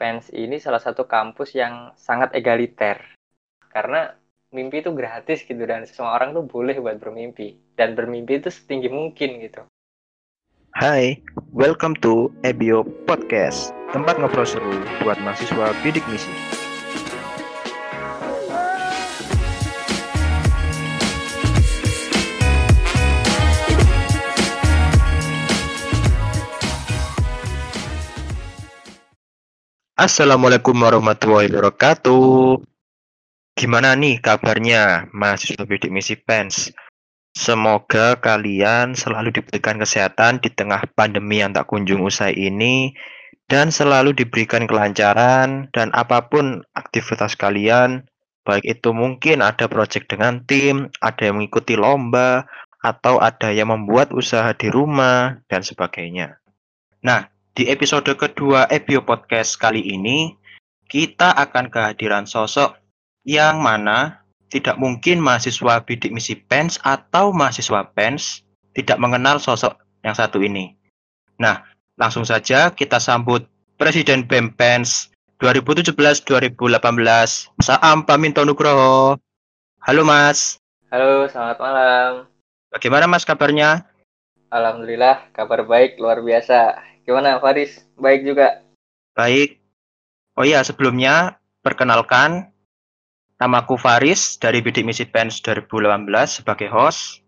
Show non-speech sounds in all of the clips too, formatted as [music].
PENS ini salah satu kampus yang sangat egaliter. Karena mimpi itu gratis gitu dan semua orang tuh boleh buat bermimpi dan bermimpi itu setinggi mungkin gitu. Hai, welcome to Ebio Podcast, tempat ngobrol seru buat mahasiswa bidik misi. Assalamualaikum warahmatullahi wabarakatuh. Gimana nih kabarnya mahasiswa bidik misi PENS? Semoga kalian selalu diberikan kesehatan di tengah pandemi yang tak kunjung usai ini dan selalu diberikan kelancaran dan apa pun aktivitas kalian, baik itu mungkin ada proyek dengan tim, ada yang mengikuti lomba, atau ada yang membuat usaha di rumah, dan sebagainya. Nah, di episode kedua Ebio Podcast kali ini, kita akan kehadiran sosok yang mana tidak mungkin mahasiswa bidik misi PENS atau mahasiswa PENS tidak mengenal sosok yang satu ini. Nah, langsung saja kita sambut Presiden BEM PENS 2017-2018, Mas Aam Paminto Nugroho. Halo Mas. Halo, selamat malam. Bagaimana Mas kabarnya? Alhamdulillah, kabar baik luar biasa. Gimana Faris? Baik juga. Baik. Oh iya, sebelumnya perkenalkan namaku Faris dari Bidik Misi Pens 2018 sebagai host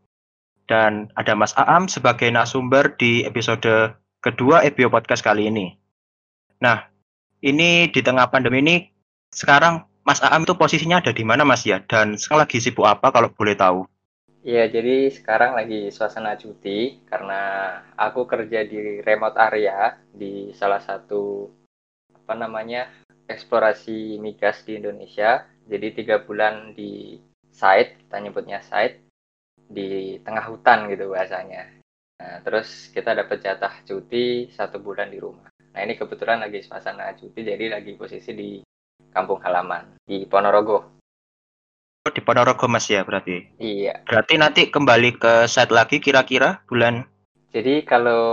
dan ada Mas Aam sebagai narasumber di episode kedua Ebio Podcast kali ini. Nah, ini di tengah pandemi ini sekarang Mas Aam itu posisinya ada di mana Mas ya? Dan sekarang lagi sibuk apa kalau boleh tahu? Iya, jadi sekarang lagi suasana cuti karena aku kerja di remote area di salah satu apa namanya eksplorasi migas di Indonesia. Jadi tiga bulan di site, kita nyebutnya site di tengah hutan gitu bahasanya. Nah, terus kita dapat jatah cuti satu bulan di rumah. Nah ini kebetulan lagi suasana cuti, jadi lagi posisi di kampung halaman di Ponorogo di Ponorogo Mas ya berarti. Iya. Berarti nanti kembali ke set lagi kira-kira bulan. Jadi kalau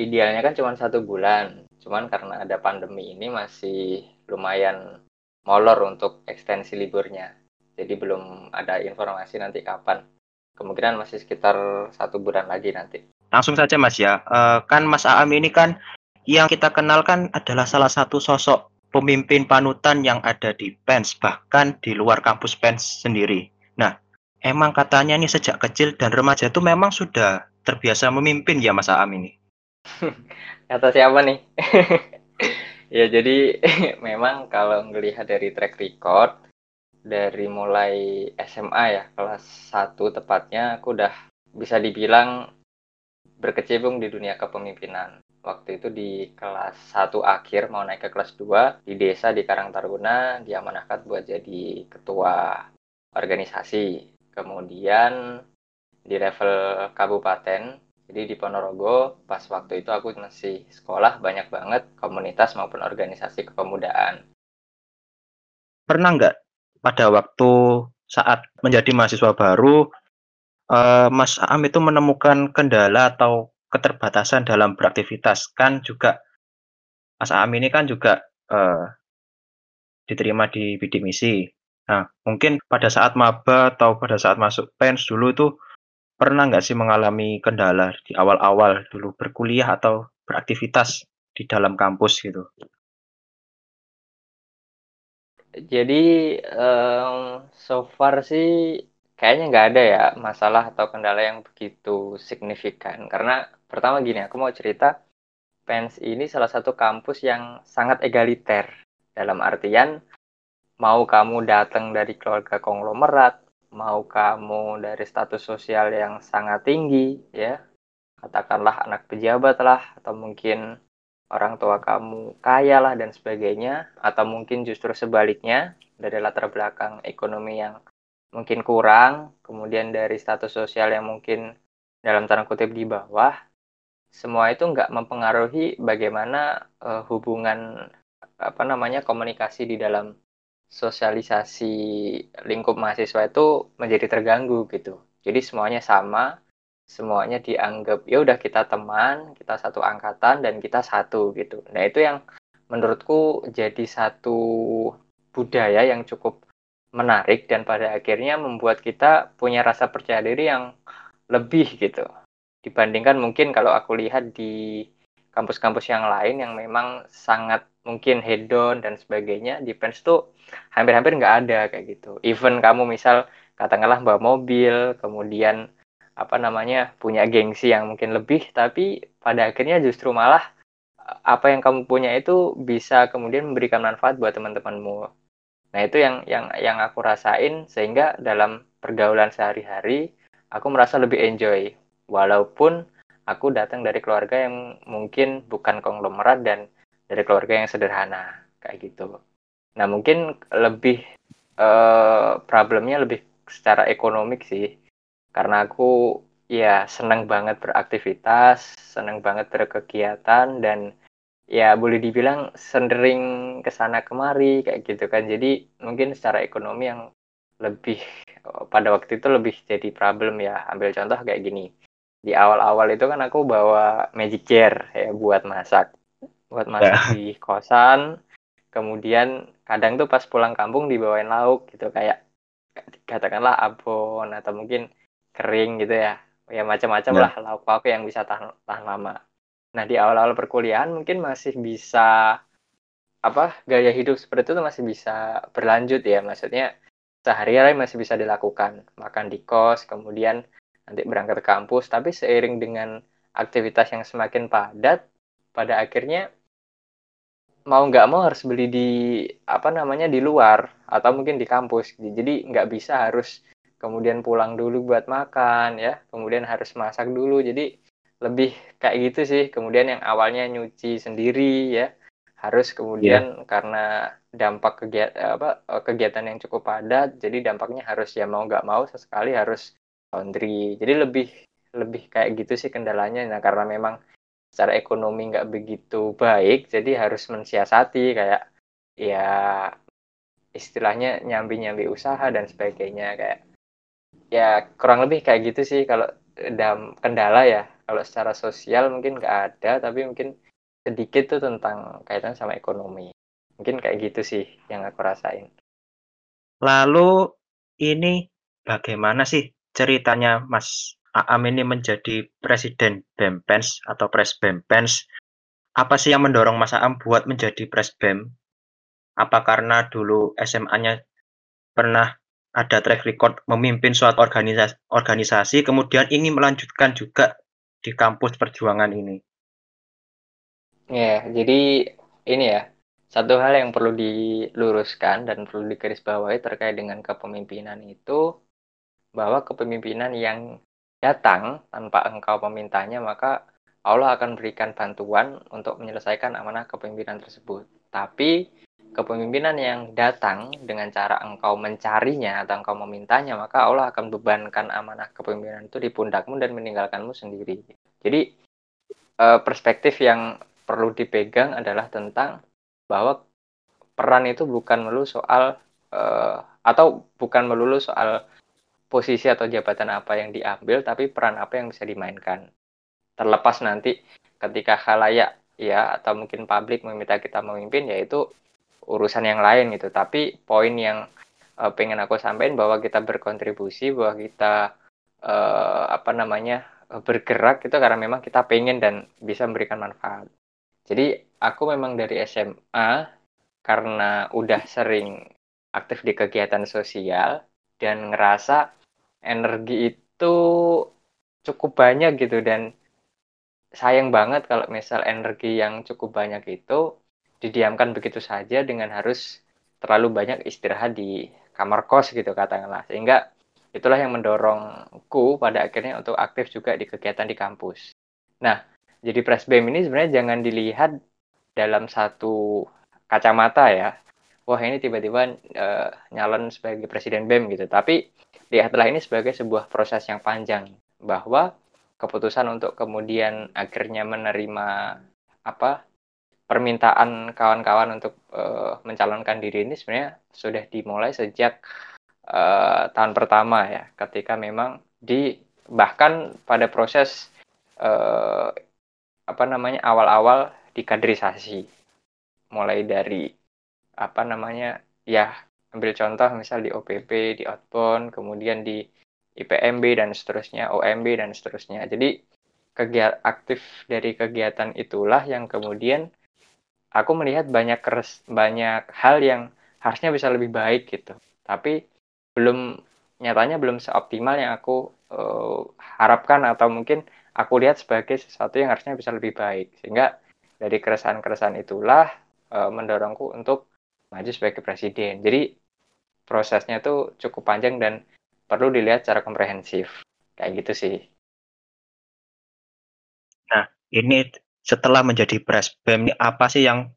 idealnya kan cuma satu bulan, cuman karena ada pandemi ini masih lumayan molor untuk ekstensi liburnya. Jadi belum ada informasi nanti kapan. Kemungkinan masih sekitar satu bulan lagi nanti. Langsung saja Mas ya, uh, kan Mas Aam ini kan yang kita kenal kan adalah salah satu sosok pemimpin panutan yang ada di PENS, bahkan di luar kampus PENS sendiri. Nah, emang katanya nih sejak kecil dan remaja itu memang sudah terbiasa memimpin ya Mas Aam ini? [laughs] Kata siapa nih? [laughs] ya jadi [laughs] memang kalau melihat dari track record, dari mulai SMA ya, kelas 1 tepatnya, aku udah bisa dibilang berkecimpung di dunia kepemimpinan waktu itu di kelas 1 akhir mau naik ke kelas 2 di desa di Karang Taruna diamanahkan buat jadi ketua organisasi. Kemudian di level kabupaten jadi di Ponorogo pas waktu itu aku masih sekolah banyak banget komunitas maupun organisasi kepemudaan. Pernah nggak pada waktu saat menjadi mahasiswa baru uh, Mas Am itu menemukan kendala atau keterbatasan dalam beraktivitas kan juga Mas Aam ini kan juga uh, diterima di bidik misi. Nah, mungkin pada saat maba atau pada saat masuk pens dulu itu pernah nggak sih mengalami kendala di awal-awal dulu berkuliah atau beraktivitas di dalam kampus gitu? Jadi um, so far sih kayaknya nggak ada ya masalah atau kendala yang begitu signifikan. Karena pertama gini aku mau cerita PENS ini salah satu kampus yang sangat egaliter. Dalam artian mau kamu datang dari keluarga konglomerat mau kamu dari status sosial yang sangat tinggi ya katakanlah anak pejabat lah atau mungkin orang tua kamu kaya lah dan sebagainya atau mungkin justru sebaliknya dari latar belakang ekonomi yang mungkin kurang, kemudian dari status sosial yang mungkin dalam tanda kutip di bawah, semua itu nggak mempengaruhi bagaimana uh, hubungan apa namanya komunikasi di dalam sosialisasi lingkup mahasiswa itu menjadi terganggu gitu. Jadi semuanya sama, semuanya dianggap ya udah kita teman, kita satu angkatan dan kita satu gitu. Nah itu yang menurutku jadi satu budaya yang cukup menarik dan pada akhirnya membuat kita punya rasa percaya diri yang lebih gitu. Dibandingkan mungkin kalau aku lihat di kampus-kampus yang lain yang memang sangat mungkin hedon dan sebagainya di Pens tuh hampir-hampir nggak ada kayak gitu. Even kamu misal katakanlah bawa mobil kemudian apa namanya punya gengsi yang mungkin lebih tapi pada akhirnya justru malah apa yang kamu punya itu bisa kemudian memberikan manfaat buat teman-temanmu nah itu yang yang yang aku rasain sehingga dalam pergaulan sehari-hari aku merasa lebih enjoy. Walaupun aku datang dari keluarga yang mungkin bukan konglomerat dan dari keluarga yang sederhana kayak gitu. Nah mungkin lebih uh, problemnya lebih secara ekonomik sih. Karena aku ya senang banget beraktivitas senang banget berkegiatan dan ya boleh dibilang sering ke sana kemari kayak gitu kan. Jadi mungkin secara ekonomi yang lebih pada waktu itu lebih jadi problem ya. Ambil contoh kayak gini. Di awal-awal itu kan aku bawa magic jar ya buat masak. Buat masak yeah. di kosan. Kemudian kadang tuh pas pulang kampung dibawain lauk gitu kayak katakanlah abon atau mungkin kering gitu ya. Ya macam-macam yeah. lah lauk pauk yang bisa tahan tahan lama nah di awal-awal perkuliahan mungkin masih bisa apa gaya hidup seperti itu masih bisa berlanjut ya. Maksudnya sehari-hari masih bisa dilakukan. Makan di kos kemudian nanti berangkat ke kampus. Tapi seiring dengan aktivitas yang semakin padat pada akhirnya mau nggak mau harus beli di apa namanya di luar atau mungkin di kampus. Jadi nggak bisa harus kemudian pulang dulu buat makan ya. Kemudian harus masak dulu. Jadi lebih kayak gitu sih. Kemudian yang awalnya nyuci sendiri ya. Harus kemudian yeah. karena dampak kegiatan apa kegiatan yang cukup padat jadi dampaknya harus ya mau nggak mau sesekali harus laundry. Jadi lebih lebih kayak gitu sih kendalanya. Nah karena memang secara ekonomi nggak begitu baik jadi harus mensiasati kayak ya istilahnya nyambi-nyambi usaha dan sebagainya. Kayak ya kurang lebih kayak gitu sih kalau dalam kendala ya kalau secara sosial mungkin nggak ada tapi mungkin sedikit tuh tentang kaitan sama ekonomi. Mungkin kayak gitu sih yang aku rasain. Lalu ini bagaimana sih ceritanya Mas Aam ini menjadi presiden BEMPENS atau pres BEMPENS apa sih yang mendorong Mas Aam buat menjadi pres BEM? Apa karena dulu SMA-nya pernah ada track record memimpin suatu organisasi, organisasi kemudian ingin melanjutkan juga di kampus perjuangan ini. Ya, jadi ini ya, satu hal yang perlu diluruskan dan perlu digarisbawahi terkait dengan kepemimpinan itu bahwa kepemimpinan yang datang tanpa engkau memintanya maka Allah akan berikan bantuan untuk menyelesaikan amanah kepemimpinan tersebut. Tapi kepemimpinan yang datang dengan cara engkau mencarinya atau engkau memintanya, maka Allah akan bebankan amanah kepemimpinan itu di pundakmu dan meninggalkanmu sendiri. Jadi eh, perspektif yang perlu dipegang adalah tentang bahwa peran itu bukan melulu soal eh, atau bukan melulu soal posisi atau jabatan apa yang diambil, tapi peran apa yang bisa dimainkan. Terlepas nanti ketika khalayak ya atau mungkin publik meminta kita memimpin yaitu urusan yang lain gitu. Tapi poin yang uh, pengen aku sampaikan bahwa kita berkontribusi bahwa kita uh, apa namanya bergerak itu karena memang kita pengen dan bisa memberikan manfaat. Jadi aku memang dari SMA karena udah sering aktif di kegiatan sosial dan ngerasa energi itu cukup banyak gitu dan sayang banget kalau misal energi yang cukup banyak itu didiamkan begitu saja dengan harus terlalu banyak istirahat di kamar kos gitu katakanlah sehingga itulah yang mendorongku pada akhirnya untuk aktif juga di kegiatan di kampus. Nah, jadi press BEM ini sebenarnya jangan dilihat dalam satu kacamata ya. Wah ini tiba-tiba uh, nyalon sebagai presiden BEM gitu. Tapi lihatlah ini sebagai sebuah proses yang panjang bahwa keputusan untuk kemudian akhirnya menerima apa permintaan kawan-kawan untuk uh, mencalonkan diri ini sebenarnya sudah dimulai sejak uh, tahun pertama ya, ketika memang di bahkan pada proses uh, apa namanya awal-awal di kaderisasi. mulai dari apa namanya ya ambil contoh misal di OPP di outbound kemudian di IPMB dan seterusnya OMB dan seterusnya jadi kegiatan aktif dari kegiatan itulah yang kemudian aku melihat banyak keres, banyak hal yang harusnya bisa lebih baik gitu. Tapi belum nyatanya belum seoptimal yang aku uh, harapkan atau mungkin aku lihat sebagai sesuatu yang harusnya bisa lebih baik. Sehingga dari keresahan-keresahan itulah uh, mendorongku untuk maju sebagai presiden. Jadi prosesnya itu cukup panjang dan perlu dilihat secara komprehensif. Kayak gitu sih. Nah ini setelah menjadi presbem ini apa sih yang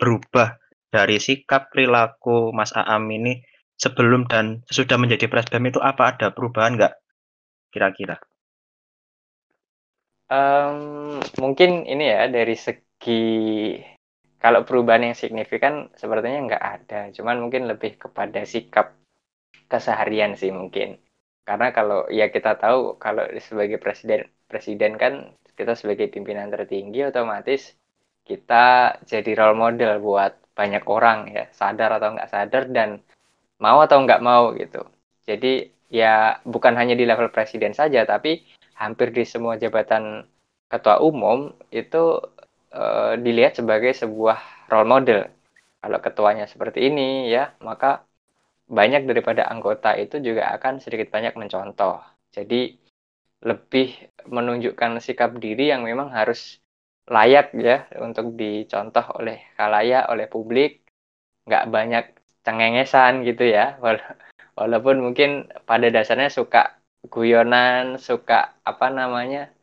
berubah dari sikap perilaku Mas Aam ini sebelum dan sesudah menjadi presbem itu apa ada perubahan nggak kira-kira? Um, mungkin ini ya dari segi kalau perubahan yang signifikan sepertinya nggak ada, cuman mungkin lebih kepada sikap keseharian sih mungkin. Karena kalau ya kita tahu kalau sebagai presiden presiden kan kita sebagai pimpinan tertinggi otomatis kita jadi role model buat banyak orang ya sadar atau nggak sadar dan mau atau nggak mau gitu. Jadi ya bukan hanya di level presiden saja tapi hampir di semua jabatan ketua umum itu uh, dilihat sebagai sebuah role model. Kalau ketuanya seperti ini ya, maka banyak daripada anggota itu juga akan sedikit banyak mencontoh. Jadi lebih menunjukkan sikap diri yang memang harus layak ya untuk dicontoh oleh kalayak, oleh publik. Nggak banyak cengengesan gitu ya. Walaupun mungkin pada dasarnya suka guyonan suka apa namanya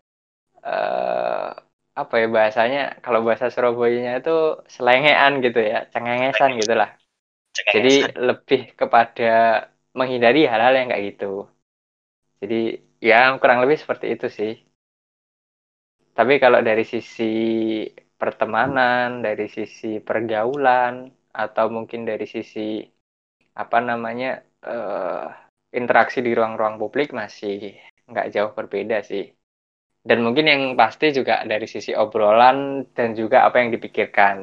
uh, apa ya bahasanya? Kalau bahasa Surabaya itu selengean gitu ya cengengesan gitulah. Jadi lebih kepada menghindari hal-hal yang kayak gitu. Jadi ya kurang lebih seperti itu sih tapi kalau dari sisi pertemanan dari sisi pergaulan atau mungkin dari sisi apa namanya uh, interaksi di ruang-ruang publik masih nggak jauh berbeda sih. Dan mungkin yang pasti juga dari sisi obrolan dan juga apa yang dipikirkan.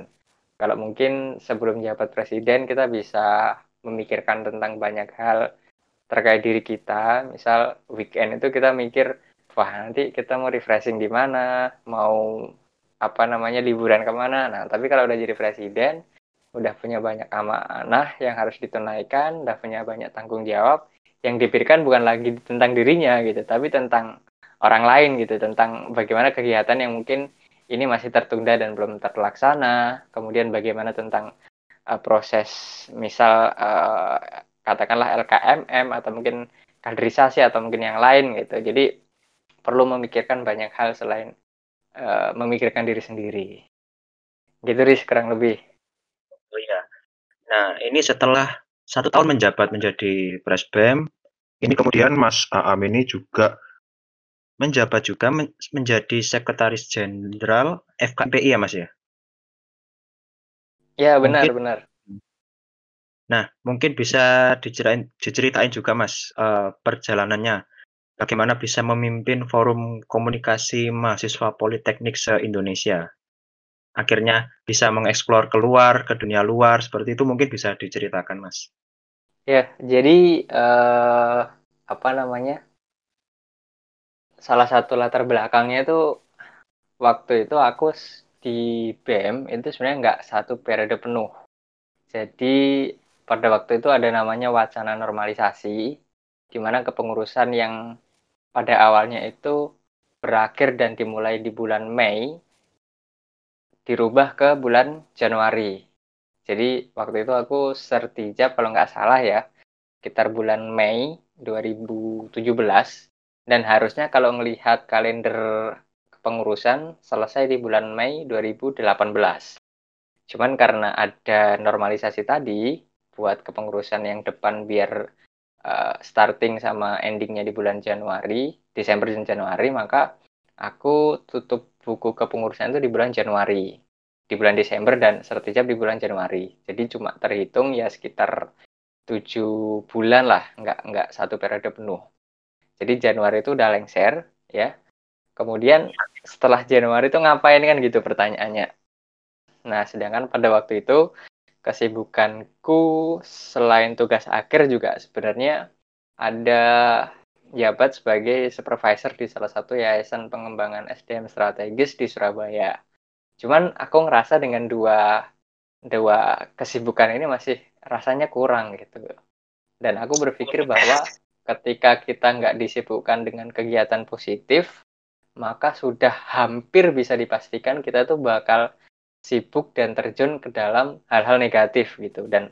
Kalau mungkin sebelum jabat presiden kita bisa memikirkan tentang banyak hal terkait diri kita. Misal weekend itu kita mikir, wah nanti kita mau refreshing di mana, mau apa namanya liburan ke mana. Nah tapi kalau udah jadi presiden, udah punya banyak amanah yang harus ditunaikan, udah punya banyak tanggung jawab, yang diberikan bukan lagi tentang dirinya gitu tapi tentang orang lain gitu tentang bagaimana kegiatan yang mungkin ini masih tertunda dan belum terlaksana kemudian bagaimana tentang uh, proses misal uh, katakanlah LKMM atau mungkin kaderisasi atau mungkin yang lain gitu jadi perlu memikirkan banyak hal selain uh, memikirkan diri sendiri gitu ris kurang lebih oh iya nah ini setelah satu tahun menjabat menjadi presbem. Ini kemudian Mas Aam ini juga menjabat juga men menjadi sekretaris jenderal FKPI ya Mas ya? Ya benar mungkin, benar. Nah mungkin bisa diceritain, diceritain juga Mas uh, perjalanannya. Bagaimana bisa memimpin forum komunikasi mahasiswa politeknik se-Indonesia? Akhirnya bisa mengeksplor keluar ke dunia luar seperti itu mungkin bisa diceritakan Mas. Ya, jadi uh, apa namanya? Salah satu latar belakangnya itu waktu itu aku di BEM itu sebenarnya nggak satu periode penuh. Jadi pada waktu itu ada namanya wacana normalisasi, di mana kepengurusan yang pada awalnya itu berakhir dan dimulai di bulan Mei, dirubah ke bulan Januari. Jadi waktu itu aku sertijab kalau nggak salah ya, sekitar bulan Mei 2017 dan harusnya kalau melihat kalender kepengurusan selesai di bulan Mei 2018. Cuman karena ada normalisasi tadi buat kepengurusan yang depan biar uh, starting sama endingnya di bulan Januari, Desember dan Januari, maka aku tutup buku kepengurusan itu di bulan Januari di bulan Desember dan sertijab di bulan Januari. Jadi cuma terhitung ya sekitar tujuh bulan lah, nggak nggak satu periode penuh. Jadi Januari itu udah lengser ya. Kemudian setelah Januari itu ngapain kan gitu pertanyaannya. Nah, sedangkan pada waktu itu kesibukanku selain tugas akhir juga sebenarnya ada jabat sebagai supervisor di salah satu yayasan pengembangan SDM strategis di Surabaya. Cuman aku ngerasa dengan dua dua kesibukan ini masih rasanya kurang gitu. Dan aku berpikir bahwa ketika kita nggak disibukkan dengan kegiatan positif, maka sudah hampir bisa dipastikan kita tuh bakal sibuk dan terjun ke dalam hal-hal negatif gitu. Dan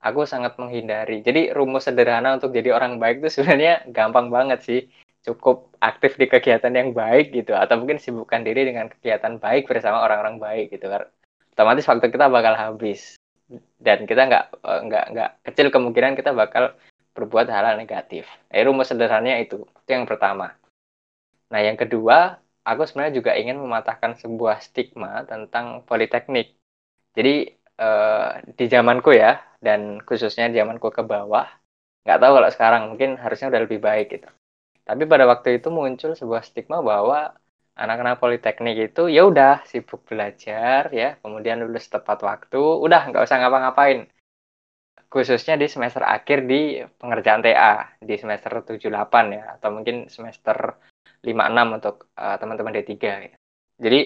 aku sangat menghindari. Jadi rumus sederhana untuk jadi orang baik itu [laughs] sebenarnya gampang banget sih. Cukup aktif di kegiatan yang baik gitu. Atau mungkin sibukkan diri dengan kegiatan baik bersama orang-orang baik gitu. Otomatis waktu kita bakal habis. Dan kita nggak eh, nggak nggak kecil kemungkinan kita bakal berbuat hal-hal negatif. Eh, rumus sederhananya itu. Itu yang pertama. Nah yang kedua aku sebenarnya juga ingin mematahkan sebuah stigma tentang politeknik. Jadi eh, di zamanku ya, dan khususnya zamanku ke bawah, nggak tahu kalau sekarang mungkin harusnya udah lebih baik gitu. Tapi pada waktu itu muncul sebuah stigma bahwa anak-anak politeknik itu ya udah sibuk belajar ya, kemudian lulus tepat waktu, udah nggak usah ngapa-ngapain. Khususnya di semester akhir di pengerjaan TA di semester 78 ya, atau mungkin semester 5-6 untuk uh, teman-teman D3 gitu. Jadi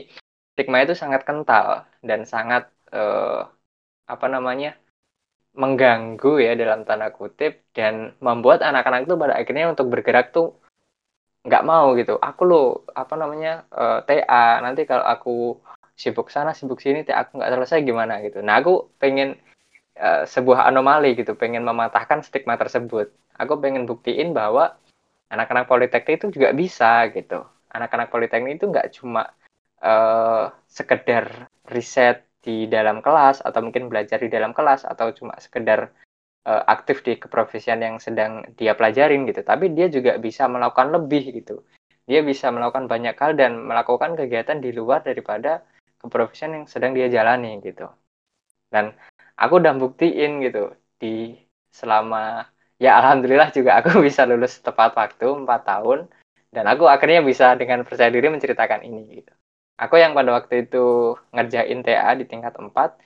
stigma itu sangat kental dan sangat uh, apa namanya mengganggu ya dalam tanda kutip dan membuat anak-anak itu pada akhirnya untuk bergerak tuh nggak mau gitu. Aku lo apa namanya uh, eh, TA nanti kalau aku sibuk sana sibuk sini TA aku nggak selesai gimana gitu. Nah aku pengen uh, sebuah anomali gitu, pengen mematahkan stigma tersebut. Aku pengen buktiin bahwa anak-anak politeknik itu juga bisa gitu. Anak-anak politeknik itu nggak cuma uh, sekedar riset di dalam kelas atau mungkin belajar di dalam kelas atau cuma sekedar uh, aktif di keprofesian yang sedang dia pelajarin gitu. Tapi dia juga bisa melakukan lebih gitu. Dia bisa melakukan banyak hal dan melakukan kegiatan di luar daripada keprofesian yang sedang dia jalani gitu. Dan aku udah buktiin gitu di selama ya alhamdulillah juga aku [laughs] bisa lulus tepat waktu 4 tahun dan aku akhirnya bisa dengan percaya diri menceritakan ini gitu. Aku yang pada waktu itu ngerjain TA di tingkat 4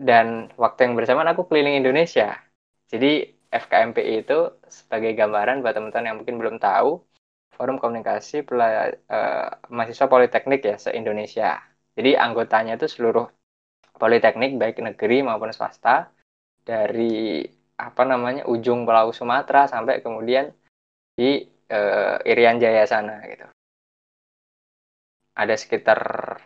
dan waktu yang bersamaan aku keliling Indonesia. Jadi FKMPI itu sebagai gambaran buat teman-teman yang mungkin belum tahu, Forum Komunikasi Pela uh, Mahasiswa Politeknik ya se-Indonesia. Jadi anggotanya itu seluruh politeknik baik negeri maupun swasta dari apa namanya ujung pulau Sumatera sampai kemudian di uh, Irian Jaya sana gitu. Ada sekitar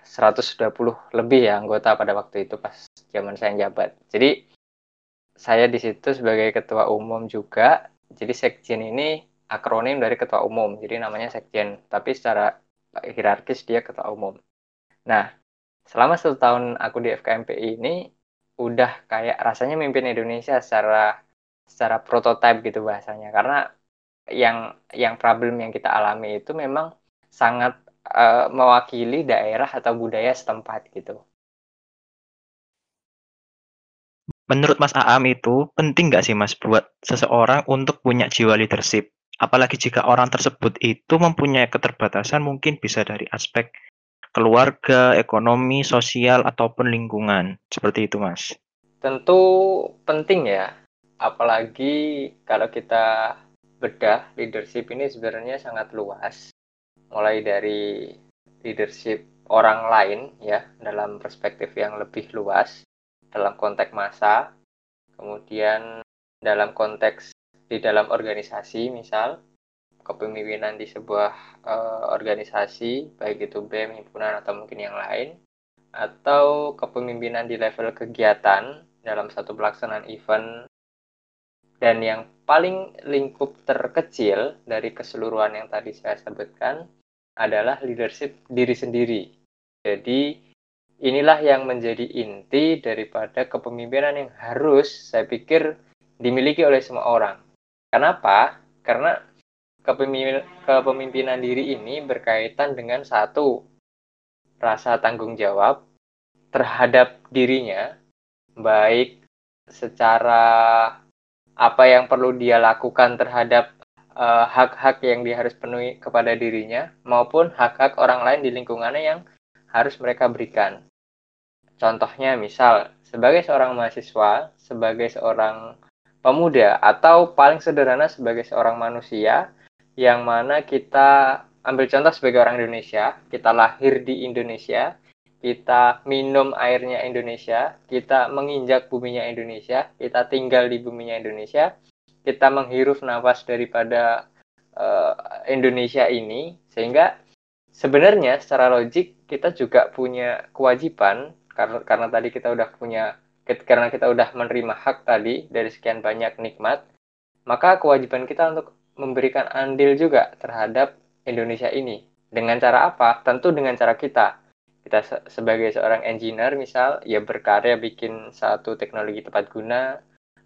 120 lebih ya anggota pada waktu itu pas zaman saya jabat. Jadi saya di situ sebagai ketua umum juga. Jadi sekjen ini akronim dari ketua umum. Jadi namanya sekjen, tapi secara hierarkis dia ketua umum. Nah, selama satu tahun aku di FKMPI ini udah kayak rasanya mimpin Indonesia secara secara prototipe gitu bahasanya karena yang yang problem yang kita alami itu memang sangat uh, mewakili daerah atau budaya setempat gitu. Menurut Mas Aam itu penting nggak sih Mas buat seseorang untuk punya jiwa leadership? Apalagi jika orang tersebut itu mempunyai keterbatasan mungkin bisa dari aspek keluarga, ekonomi, sosial ataupun lingkungan. Seperti itu Mas. Tentu penting ya apalagi kalau kita bedah leadership ini sebenarnya sangat luas. Mulai dari leadership orang lain ya dalam perspektif yang lebih luas dalam konteks masa kemudian dalam konteks di dalam organisasi misal kepemimpinan di sebuah uh, organisasi baik itu BEM himpunan atau mungkin yang lain atau kepemimpinan di level kegiatan dalam satu pelaksanaan event dan yang paling lingkup terkecil dari keseluruhan yang tadi saya sebutkan adalah leadership diri sendiri. Jadi inilah yang menjadi inti daripada kepemimpinan yang harus saya pikir dimiliki oleh semua orang. Kenapa? Karena kepemimpinan diri ini berkaitan dengan satu rasa tanggung jawab terhadap dirinya, baik secara apa yang perlu dia lakukan terhadap eh, hak-hak uh, yang dia harus penuhi kepada dirinya maupun hak-hak orang lain di lingkungannya yang harus mereka berikan. contohnya misal sebagai seorang mahasiswa, sebagai seorang pemuda atau paling sederhana sebagai seorang manusia yang mana kita ambil contoh sebagai orang Indonesia, kita lahir di Indonesia, kita minum airnya Indonesia, kita menginjak buminya Indonesia, kita tinggal di buminya Indonesia, kita menghirup nafas daripada uh, Indonesia ini, sehingga sebenarnya secara logik kita juga punya kewajiban karena karena tadi kita udah punya karena kita udah menerima hak tadi dari sekian banyak nikmat, maka kewajiban kita untuk memberikan andil juga terhadap Indonesia ini. Dengan cara apa? Tentu dengan cara kita. Kita se sebagai seorang engineer misal, ya berkarya bikin satu teknologi tepat guna,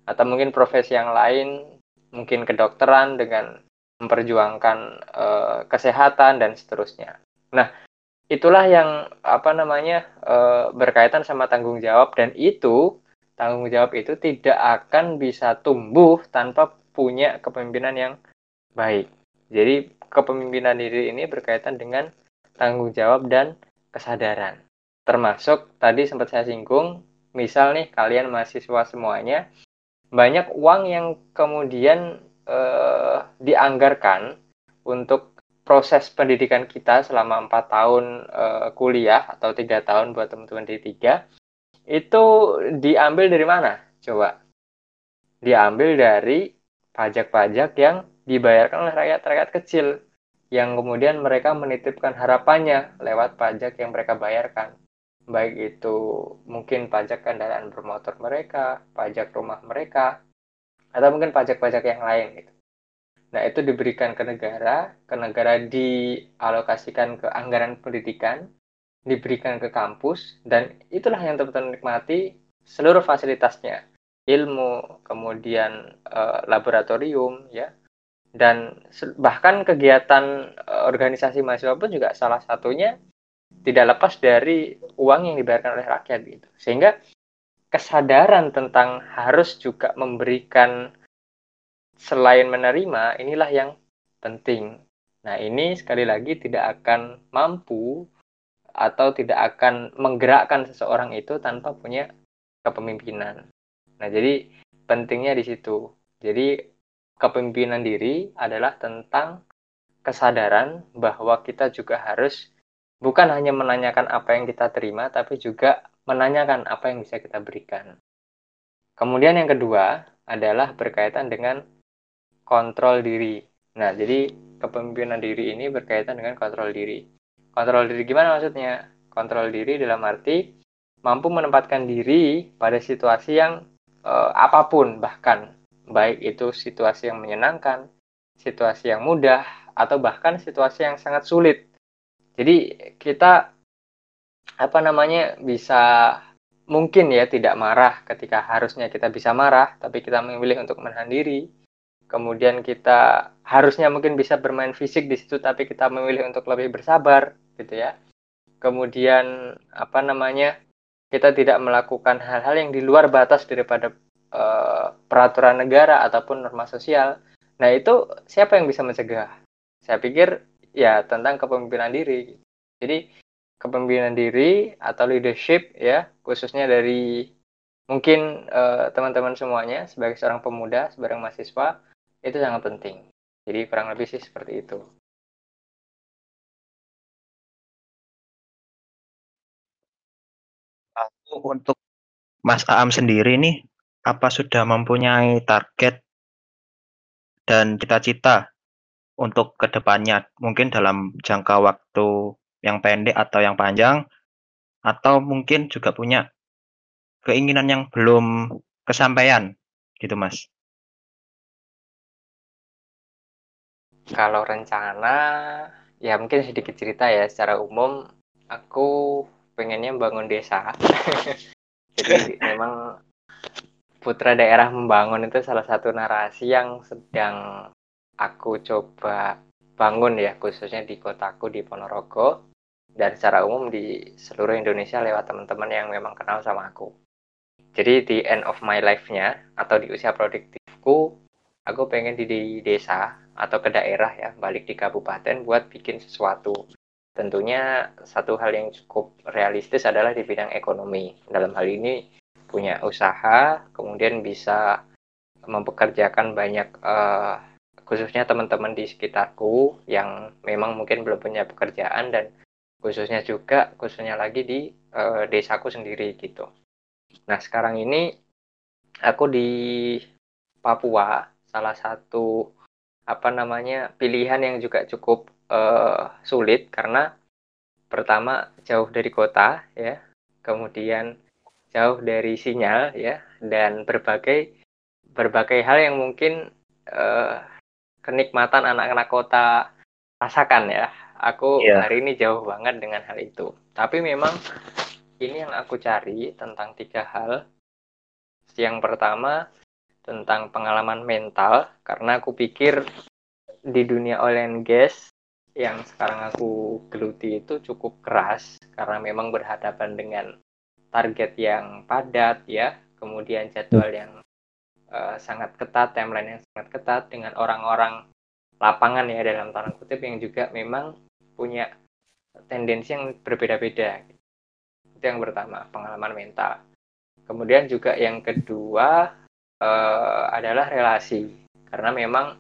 atau mungkin profesi yang lain, mungkin kedokteran dengan memperjuangkan uh, kesehatan dan seterusnya. Nah, itulah yang apa namanya uh, berkaitan sama tanggung jawab dan itu tanggung jawab itu tidak akan bisa tumbuh tanpa punya kepemimpinan yang baik. Jadi kepemimpinan diri ini berkaitan dengan tanggung jawab dan kesadaran. Termasuk tadi sempat saya singgung, misal nih kalian mahasiswa semuanya banyak uang yang kemudian eh, dianggarkan untuk proses pendidikan kita selama empat tahun eh, kuliah atau tiga tahun buat teman-teman di tiga itu diambil dari mana coba diambil dari pajak-pajak yang dibayarkan oleh rakyat-rakyat kecil yang kemudian mereka menitipkan harapannya lewat pajak yang mereka bayarkan baik itu mungkin pajak kendaraan bermotor mereka, pajak rumah mereka, atau mungkin pajak-pajak yang lain gitu. Nah, itu diberikan ke negara, ke negara dialokasikan ke anggaran pendidikan, diberikan ke kampus, dan itulah yang teman-teman nikmati seluruh fasilitasnya. Ilmu, kemudian e, laboratorium, ya, dan bahkan kegiatan e, organisasi mahasiswa pun juga salah satunya tidak lepas dari uang yang dibayarkan oleh rakyat gitu. Sehingga kesadaran tentang harus juga memberikan selain menerima inilah yang penting. Nah, ini sekali lagi tidak akan mampu atau tidak akan menggerakkan seseorang itu tanpa punya kepemimpinan. Nah, jadi pentingnya di situ. Jadi kepemimpinan diri adalah tentang kesadaran bahwa kita juga harus bukan hanya menanyakan apa yang kita terima tapi juga menanyakan apa yang bisa kita berikan. Kemudian yang kedua adalah berkaitan dengan kontrol diri. Nah, jadi kepemimpinan diri ini berkaitan dengan kontrol diri. Kontrol diri gimana maksudnya? Kontrol diri dalam arti mampu menempatkan diri pada situasi yang e, apa pun bahkan baik itu situasi yang menyenangkan, situasi yang mudah atau bahkan situasi yang sangat sulit. Jadi kita apa namanya bisa mungkin ya tidak marah ketika harusnya kita bisa marah tapi kita memilih untuk menahan diri kemudian kita harusnya mungkin bisa bermain fisik di situ tapi kita memilih untuk lebih bersabar gitu ya kemudian apa namanya kita tidak melakukan hal-hal yang di luar batas daripada uh, peraturan negara ataupun norma sosial. Nah itu siapa yang bisa mencegah? Saya pikir ya tentang kepemimpinan diri. Jadi kepemimpinan diri atau leadership ya khususnya dari mungkin eh, teman-teman uh, semuanya sebagai seorang pemuda sebagai mahasiswa itu sangat penting. Jadi kurang lebih sih seperti itu. Untuk Mas Aam sendiri nih apa sudah mempunyai target dan cita-cita untuk ke depannya mungkin dalam jangka waktu yang pendek atau yang panjang, atau mungkin juga punya keinginan yang belum kesampaian, gitu Mas? Kalau rencana, ya mungkin sedikit cerita ya, secara umum aku pengennya bangun desa. [laughs] Jadi [laughs] memang putra daerah membangun itu salah satu narasi yang sedang aku coba bangun ya khususnya di kotaku di Ponorogo dan secara umum di seluruh Indonesia lewat teman-teman yang memang kenal sama aku. Jadi di end of my life-nya atau di usia produktifku, aku pengen di, desa atau ke daerah ya, balik di kabupaten buat bikin sesuatu. tentunya satu hal yang cukup realistis adalah di bidang ekonomi. Dalam hal ini punya usaha, kemudian bisa mempekerjakan banyak uh, khususnya teman-teman di sekitarku yang memang mungkin belum punya pekerjaan dan khususnya juga khususnya lagi di uh, desaku sendiri gitu. Nah sekarang ini aku di Papua salah satu apa namanya pilihan yang juga cukup uh, sulit karena pertama jauh dari kota ya kemudian jauh dari sinyal ya dan berbagai berbagai hal yang mungkin uh, kenikmatan anak-anak kota rasakan ya. Aku yeah. hari ini jauh banget dengan hal itu. Tapi memang ini yang aku cari tentang tiga hal. Yang pertama tentang pengalaman mental karena aku pikir di dunia oil and gas yang sekarang aku geluti itu cukup keras karena memang berhadapan dengan target yang padat ya. Kemudian jadwal yang uh, sangat ketat timeline yang sangat ketat dengan orang-orang lapangan ya dalam tanda kutip yang juga memang punya tendensi yang berbeda-beda. Itu yang pertama pengalaman mental. Kemudian juga yang kedua uh, adalah relasi. Karena memang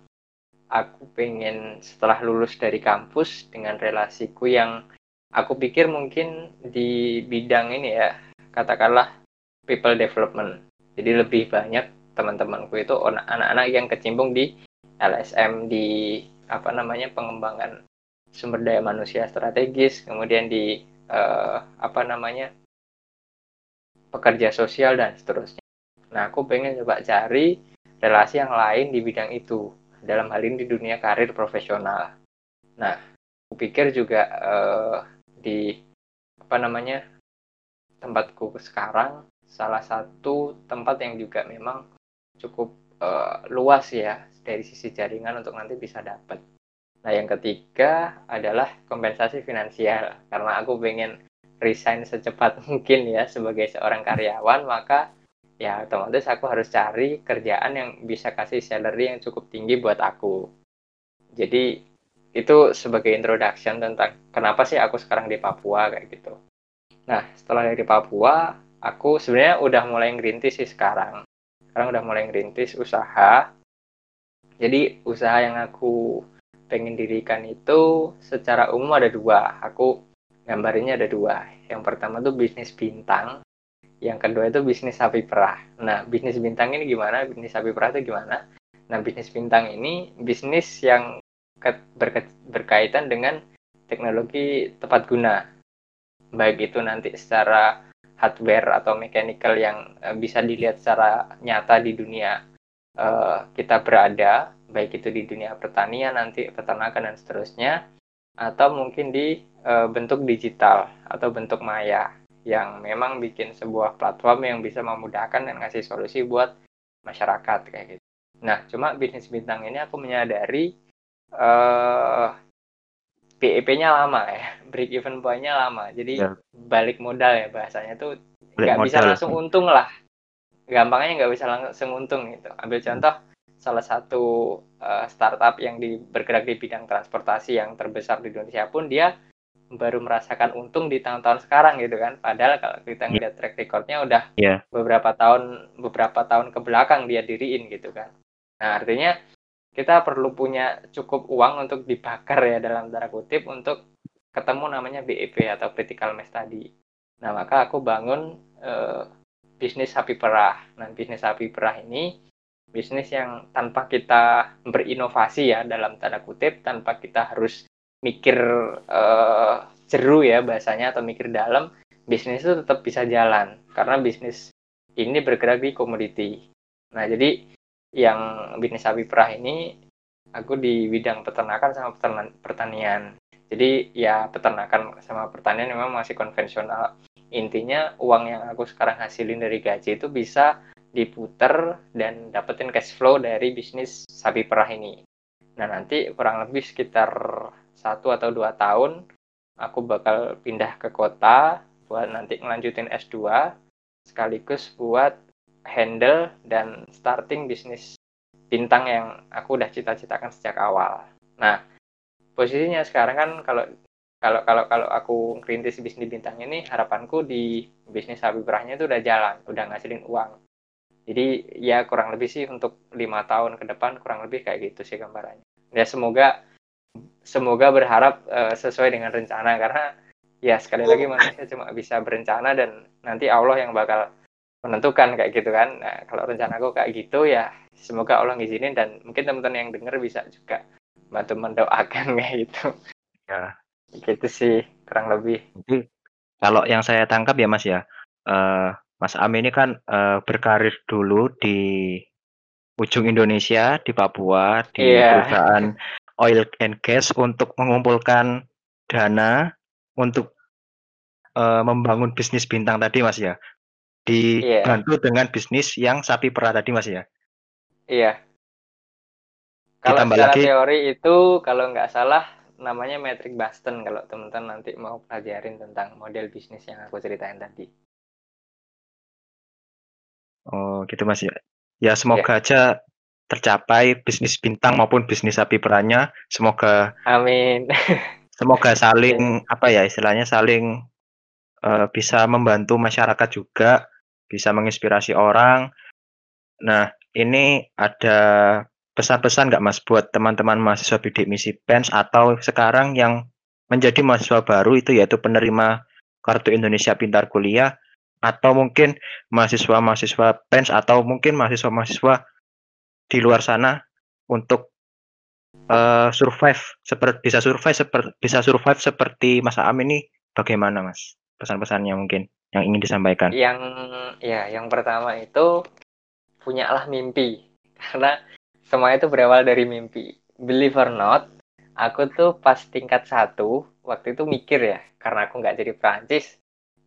aku pengen setelah lulus dari kampus dengan relasiku yang aku pikir mungkin di bidang ini ya katakanlah people development jadi lebih banyak teman-temanku itu anak-anak yang kecimpung di LSM di apa namanya pengembangan sumber daya manusia strategis kemudian di uh, apa namanya pekerja sosial dan seterusnya Nah, aku pengen coba cari relasi yang lain di bidang itu. Dalam hal ini di dunia karir profesional. Nah, aku pikir juga uh, di apa namanya tempatku sekarang salah satu tempat yang juga memang cukup uh, luas ya dari sisi jaringan untuk nanti bisa dapat. Nah, yang ketiga adalah kompensasi finansial karena aku pengen resign secepat [laughs] mungkin ya sebagai seorang karyawan, maka ya otomatis aku harus cari kerjaan yang bisa kasih salary yang cukup tinggi buat aku. Jadi itu sebagai introduction tentang kenapa sih aku sekarang di Papua kayak gitu. Nah, setelah dari Papua, aku sebenarnya udah mulai ngerintis sih sekarang. Sekarang udah mulai ngerintis usaha. Jadi usaha yang aku pengen dirikan itu secara umum ada dua. Aku gambarnya ada dua. Yang pertama tuh bisnis bintang yang kedua itu bisnis sapi perah. Nah, bisnis bintang ini gimana? Bisnis sapi perah itu gimana? Nah, bisnis bintang ini bisnis yang berkaitan dengan teknologi tepat guna. Baik itu nanti secara hardware atau mechanical yang uh, bisa dilihat secara nyata di dunia uh, kita berada, baik itu di dunia pertanian, nanti peternakan dan seterusnya, atau mungkin di uh, bentuk digital atau bentuk maya yang memang bikin sebuah platform yang bisa memudahkan dan ngasih solusi buat masyarakat kayak gitu. Nah, cuma bisnis bintang ini aku menyadari uh, eh, BEP-nya lama ya, break even point-nya lama. Jadi ya. balik modal ya bahasanya tuh nggak bisa langsung untung lah. Gampangnya nggak bisa langsung untung gitu. Ambil contoh salah satu uh, startup yang di, bergerak di bidang transportasi yang terbesar di Indonesia pun dia baru merasakan untung di tahun-tahun sekarang gitu kan padahal kalau kita iya. ngeliat track recordnya udah yeah. beberapa tahun beberapa tahun ke belakang dia diriin gitu kan nah artinya kita perlu punya cukup uang untuk dibakar ya dalam tanda kutip untuk ketemu namanya BEP atau critical mass tadi. Nah maka aku bangun uh, bisnis sapi perah. Nah bisnis sapi perah ini bisnis yang tanpa kita berinovasi ya dalam tanda kutip tanpa kita harus mikir uh, jeru ya bahasanya atau mikir dalam bisnis itu tetap bisa jalan. Karena bisnis ini bergerak di komoditi. Nah jadi yang bisnis sapi perah ini aku di bidang peternakan sama pertanian. Jadi ya peternakan sama pertanian memang masih konvensional. Intinya uang yang aku sekarang hasilin dari gaji itu bisa diputer dan dapetin cash flow dari bisnis sapi perah ini. Nah nanti kurang lebih sekitar satu atau dua tahun aku bakal pindah ke kota buat nanti ngelanjutin S2 sekaligus buat handle dan starting bisnis bintang yang aku udah cita-citakan sejak awal. Nah, posisinya sekarang kan kalau kalau kalau kalau aku ngerintis bisnis bintang ini harapanku di bisnis sapi perahnya itu udah jalan udah ngasilin uang jadi ya kurang lebih sih untuk lima tahun ke depan kurang lebih kayak gitu sih gambarannya ya semoga semoga berharap uh, sesuai dengan rencana karena ya sekali lagi manusia cuma bisa berencana dan nanti Allah yang bakal menentukan kayak gitu kan. Nah kalau rencana aku kayak gitu ya semoga Allah ngizinin dan mungkin teman-teman yang dengar bisa juga bantu mendoakan [laughs] kayak gitu. Ya. Gitu sih kurang lebih. Jadi kalau yang saya tangkap ya mas ya uh, Mas Am ini kan uh, berkarir dulu di ujung Indonesia di Papua di yeah. perusahaan oil and gas untuk mengumpulkan dana untuk uh, membangun bisnis bintang tadi Mas ya dibantu yeah. dengan bisnis yang sapi perah tadi mas ya? Iya. Kalau secara lagi, teori itu kalau nggak salah namanya metric Boston kalau teman-teman nanti mau pelajarin tentang model bisnis yang aku ceritain tadi. Oh gitu mas ya? Ya semoga yeah. aja tercapai bisnis bintang maupun bisnis sapi perahnya. Semoga amin. [laughs] semoga saling apa ya istilahnya saling uh, bisa membantu masyarakat juga bisa menginspirasi orang. Nah, ini ada pesan-pesan nggak Mas buat teman-teman mahasiswa bidik misi PENS atau sekarang yang menjadi mahasiswa baru itu yaitu penerima Kartu Indonesia Pintar Kuliah? Atau mungkin mahasiswa-mahasiswa PENS atau mungkin mahasiswa-mahasiswa di luar sana untuk uh, survive seperti bisa survive seperti bisa survive seperti Mas Am ini? Bagaimana Mas? Pesan-pesannya mungkin yang ingin disampaikan? Yang ya, yang pertama itu punyalah mimpi [laughs] karena semua itu berawal dari mimpi. Believe or not, aku tuh pas tingkat satu waktu itu mikir ya karena aku nggak jadi Prancis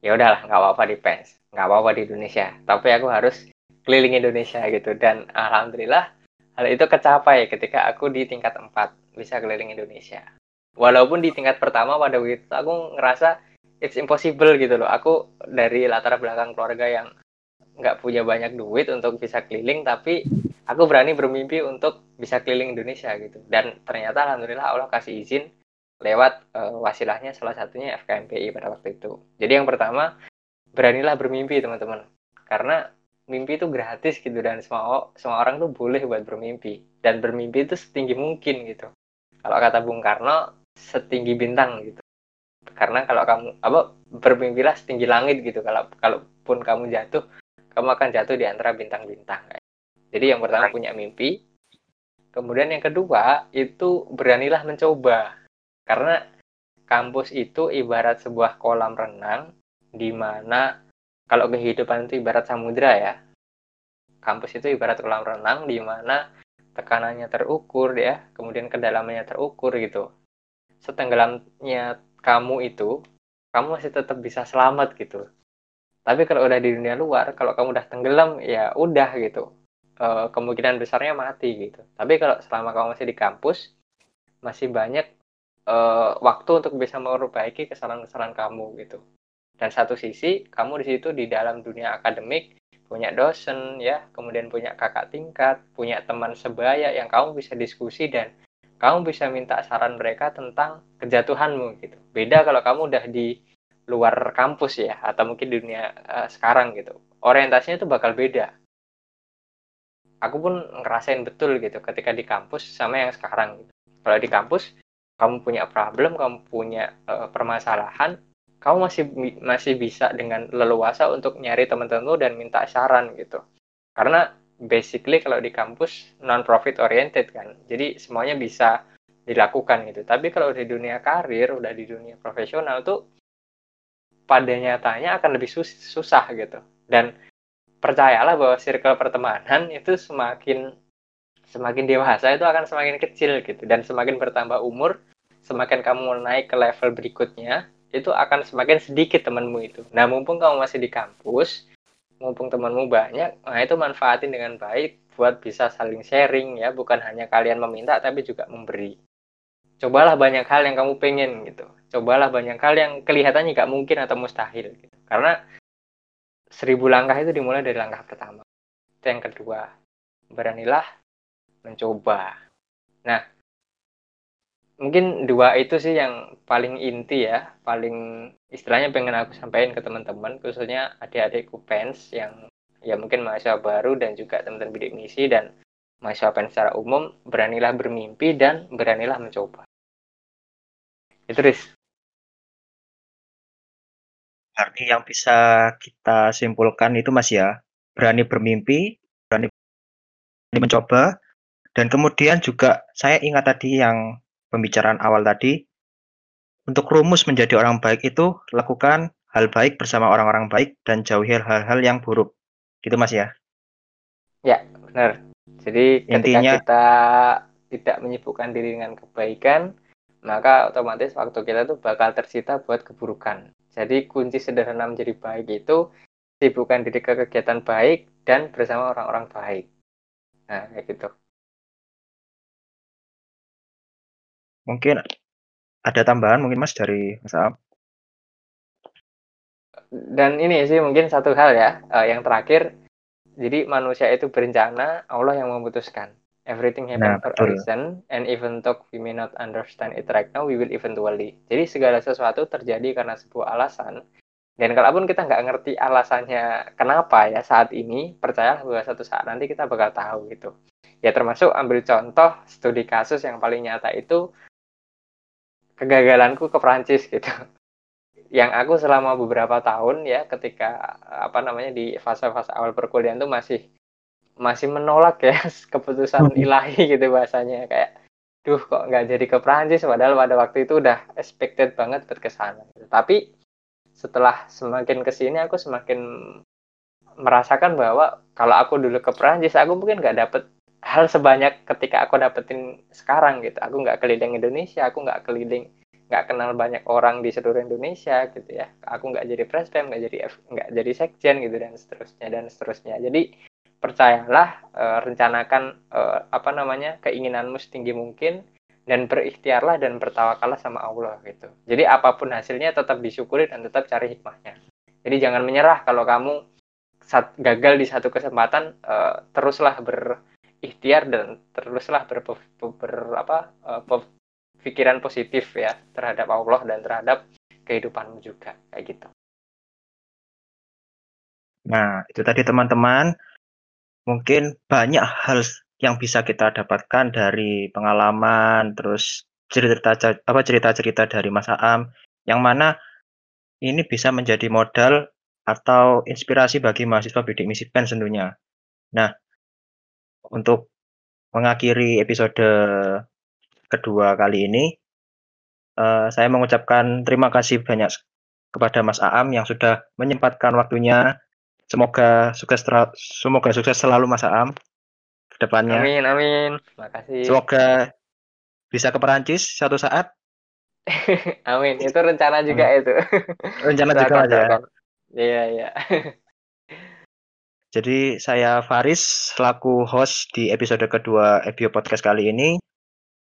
ya udahlah nggak apa-apa di PENS nggak apa-apa di Indonesia tapi aku harus keliling Indonesia gitu dan alhamdulillah hal itu kecapai ketika aku di tingkat 4 bisa keliling Indonesia walaupun di tingkat pertama pada waktu itu aku ngerasa it's impossible gitu loh. Aku dari latar belakang keluarga yang nggak punya banyak duit untuk bisa keliling tapi aku berani bermimpi untuk bisa keliling Indonesia gitu. Dan ternyata alhamdulillah Allah kasih izin lewat uh, wasilahnya salah satunya FKMPI pada waktu itu. Jadi yang pertama beranilah bermimpi teman-teman. Karena mimpi itu gratis gitu dan semua semua orang tuh boleh buat bermimpi. Dan bermimpi itu setinggi mungkin gitu. Kalau kata Bung Karno setinggi bintang gitu karena kalau kamu apa bermimpilah setinggi langit gitu. Kalau kalaupun kamu jatuh kamu akan jatuh di antara bintang-bintang jadi yang pertama punya mimpi. Kemudian yang kedua itu beranilah mencoba. Karena kampus itu ibarat sebuah kolam renang di mana kalau kehidupan itu ibarat samudra ya. Kampus itu ibarat kolam renang di mana tekanannya terukur ya. Kemudian kedalamannya terukur gitu. Setenggelamnya kamu itu kamu masih tetap bisa selamat gitu. Tapi kalau udah di dunia luar kalau kamu udah tenggelam ya udah gitu. E, kemungkinan besarnya mati gitu. Tapi kalau selama kamu masih di kampus masih banyak e, waktu untuk bisa memperbaiki kesalahan-kesalahan kamu gitu. Dan satu sisi kamu di situ di dalam dunia akademik punya dosen ya kemudian punya kakak tingkat punya teman sebaya yang kamu bisa diskusi dan kamu bisa minta saran mereka tentang kejatuhanmu gitu. Beda kalau kamu udah di luar kampus ya atau mungkin di dunia uh, sekarang gitu. Orientasinya itu bakal beda. Aku pun ngerasain betul gitu ketika di kampus sama yang sekarang gitu. Kalau di kampus kamu punya problem, kamu punya uh, permasalahan, kamu masih masih bisa dengan leluasa untuk nyari teman-temanmu dan minta saran gitu. Karena basically kalau di kampus non profit oriented kan. Jadi semuanya bisa dilakukan gitu. Tapi kalau di dunia karir udah di dunia profesional tuh pada nyatanya akan lebih sus susah gitu. Dan percayalah bahwa circle pertemanan [laughs] itu semakin semakin dewasa itu akan semakin kecil gitu. Dan semakin bertambah umur semakin kamu naik ke level berikutnya itu akan semakin sedikit temanmu itu. Nah mumpung kamu masih di kampus mumpung temanmu banyak, nah itu manfaatin dengan baik buat bisa saling sharing ya, bukan hanya kalian meminta tapi juga memberi. Cobalah banyak hal yang kamu pengen gitu. Cobalah banyak hal yang kelihatannya nggak mungkin atau mustahil gitu. Karena seribu langkah itu dimulai dari langkah pertama. Itu yang kedua, beranilah mencoba. Nah, mungkin dua itu sih yang paling inti ya paling istilahnya pengen aku sampaikan ke teman-teman khususnya adik-adikku fans yang ya mungkin mahasiswa baru dan juga teman-teman bidik misi dan mahasiswa fans secara umum beranilah bermimpi dan beranilah mencoba. Itu Riz. Berarti yang bisa kita simpulkan itu Mas ya, berani bermimpi, berani mencoba, dan kemudian juga saya ingat tadi yang pembicaraan awal tadi, untuk rumus menjadi orang baik itu lakukan hal baik bersama orang-orang baik dan jauhi hal-hal yang buruk. Gitu Mas ya? Ya, benar. Jadi ketika Intinya, kita tidak menyibukkan diri dengan kebaikan, maka otomatis waktu kita tuh bakal tersita buat keburukan. Jadi kunci sederhana menjadi baik itu sibukkan diri ke kegiatan baik dan bersama orang-orang baik. Nah, kayak gitu. Mungkin ada tambahan mungkin Mas dari Mas Aam? Dan ini sih mungkin satu hal ya, uh, yang terakhir, jadi manusia itu berencana, Allah yang memutuskan. Everything happen Nah, for a reason, and even though we may not understand it right now, we will eventually. Jadi segala sesuatu terjadi karena sebuah alasan. Dan kalaupun kita nggak ngerti alasannya kenapa ya saat ini, percayalah bahwa satu saat nanti kita bakal tahu gitu. Ya termasuk ambil contoh studi kasus yang paling nyata itu kegagalanku ke Prancis gitu. Yang aku selama beberapa tahun ya ketika apa namanya di fase-fase awal perkuliahan tuh masih masih menolak ya [laughs] keputusan ilahi gitu bahasanya kayak duh kok nggak jadi ke Prancis padahal pada waktu itu udah expected banget buat ke sana gitu. tapi setelah semakin ke sini aku semakin merasakan bahwa kalau aku dulu ke Prancis aku mungkin nggak dapet hal sebanyak ketika aku dapetin sekarang gitu. Aku nggak keliling Indonesia aku nggak keliling nggak kenal banyak orang di seluruh Indonesia gitu ya. Aku nggak jadi presiden nggak jadi nggak jadi sekjen gitu dan seterusnya dan seterusnya. Jadi percayalah uh, rencanakan uh, apa namanya keinginanmu setinggi mungkin dan berikhtiarlah dan bertawakallah sama Allah gitu. Jadi apa pun hasilnya tetap disyukuri dan tetap cari hikmahnya. Jadi jangan menyerah kalau kamu saat gagal di satu kesempatan uh, teruslah berikhtiar dan teruslah ber, ber, ber apa uh, pikiran positif ya terhadap Allah dan terhadap kehidupanmu juga kayak gitu. Nah, itu tadi teman-teman mungkin banyak hal yang bisa kita dapatkan dari pengalaman terus cerita apa cerita-cerita dari Mas Aam yang mana ini bisa menjadi modal atau inspirasi bagi mahasiswa bidik misi pen tentunya. Nah, untuk mengakhiri episode kedua kali ini uh, saya mengucapkan terima kasih banyak kepada Mas Aam yang sudah menyempatkan waktunya Semoga sukses semoga sukses selalu Mas Aam ke depannya. Amin, amin. Makasih. Semoga bisa ke Perancis suatu saat. [laughs] amin. Itu rencana juga hmm. itu. Rencana juga ya. Iya, iya. [laughs] Jadi saya Faris selaku host di episode kedua Ebio Podcast kali ini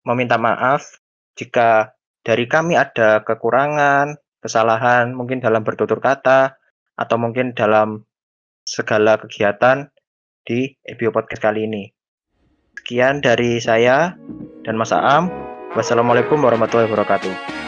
meminta maaf jika dari kami ada kekurangan, kesalahan mungkin dalam bertutur kata atau mungkin dalam segala kegiatan di EBO Podcast kali ini. Sekian dari saya dan Mas Aam. Wassalamualaikum warahmatullahi wabarakatuh.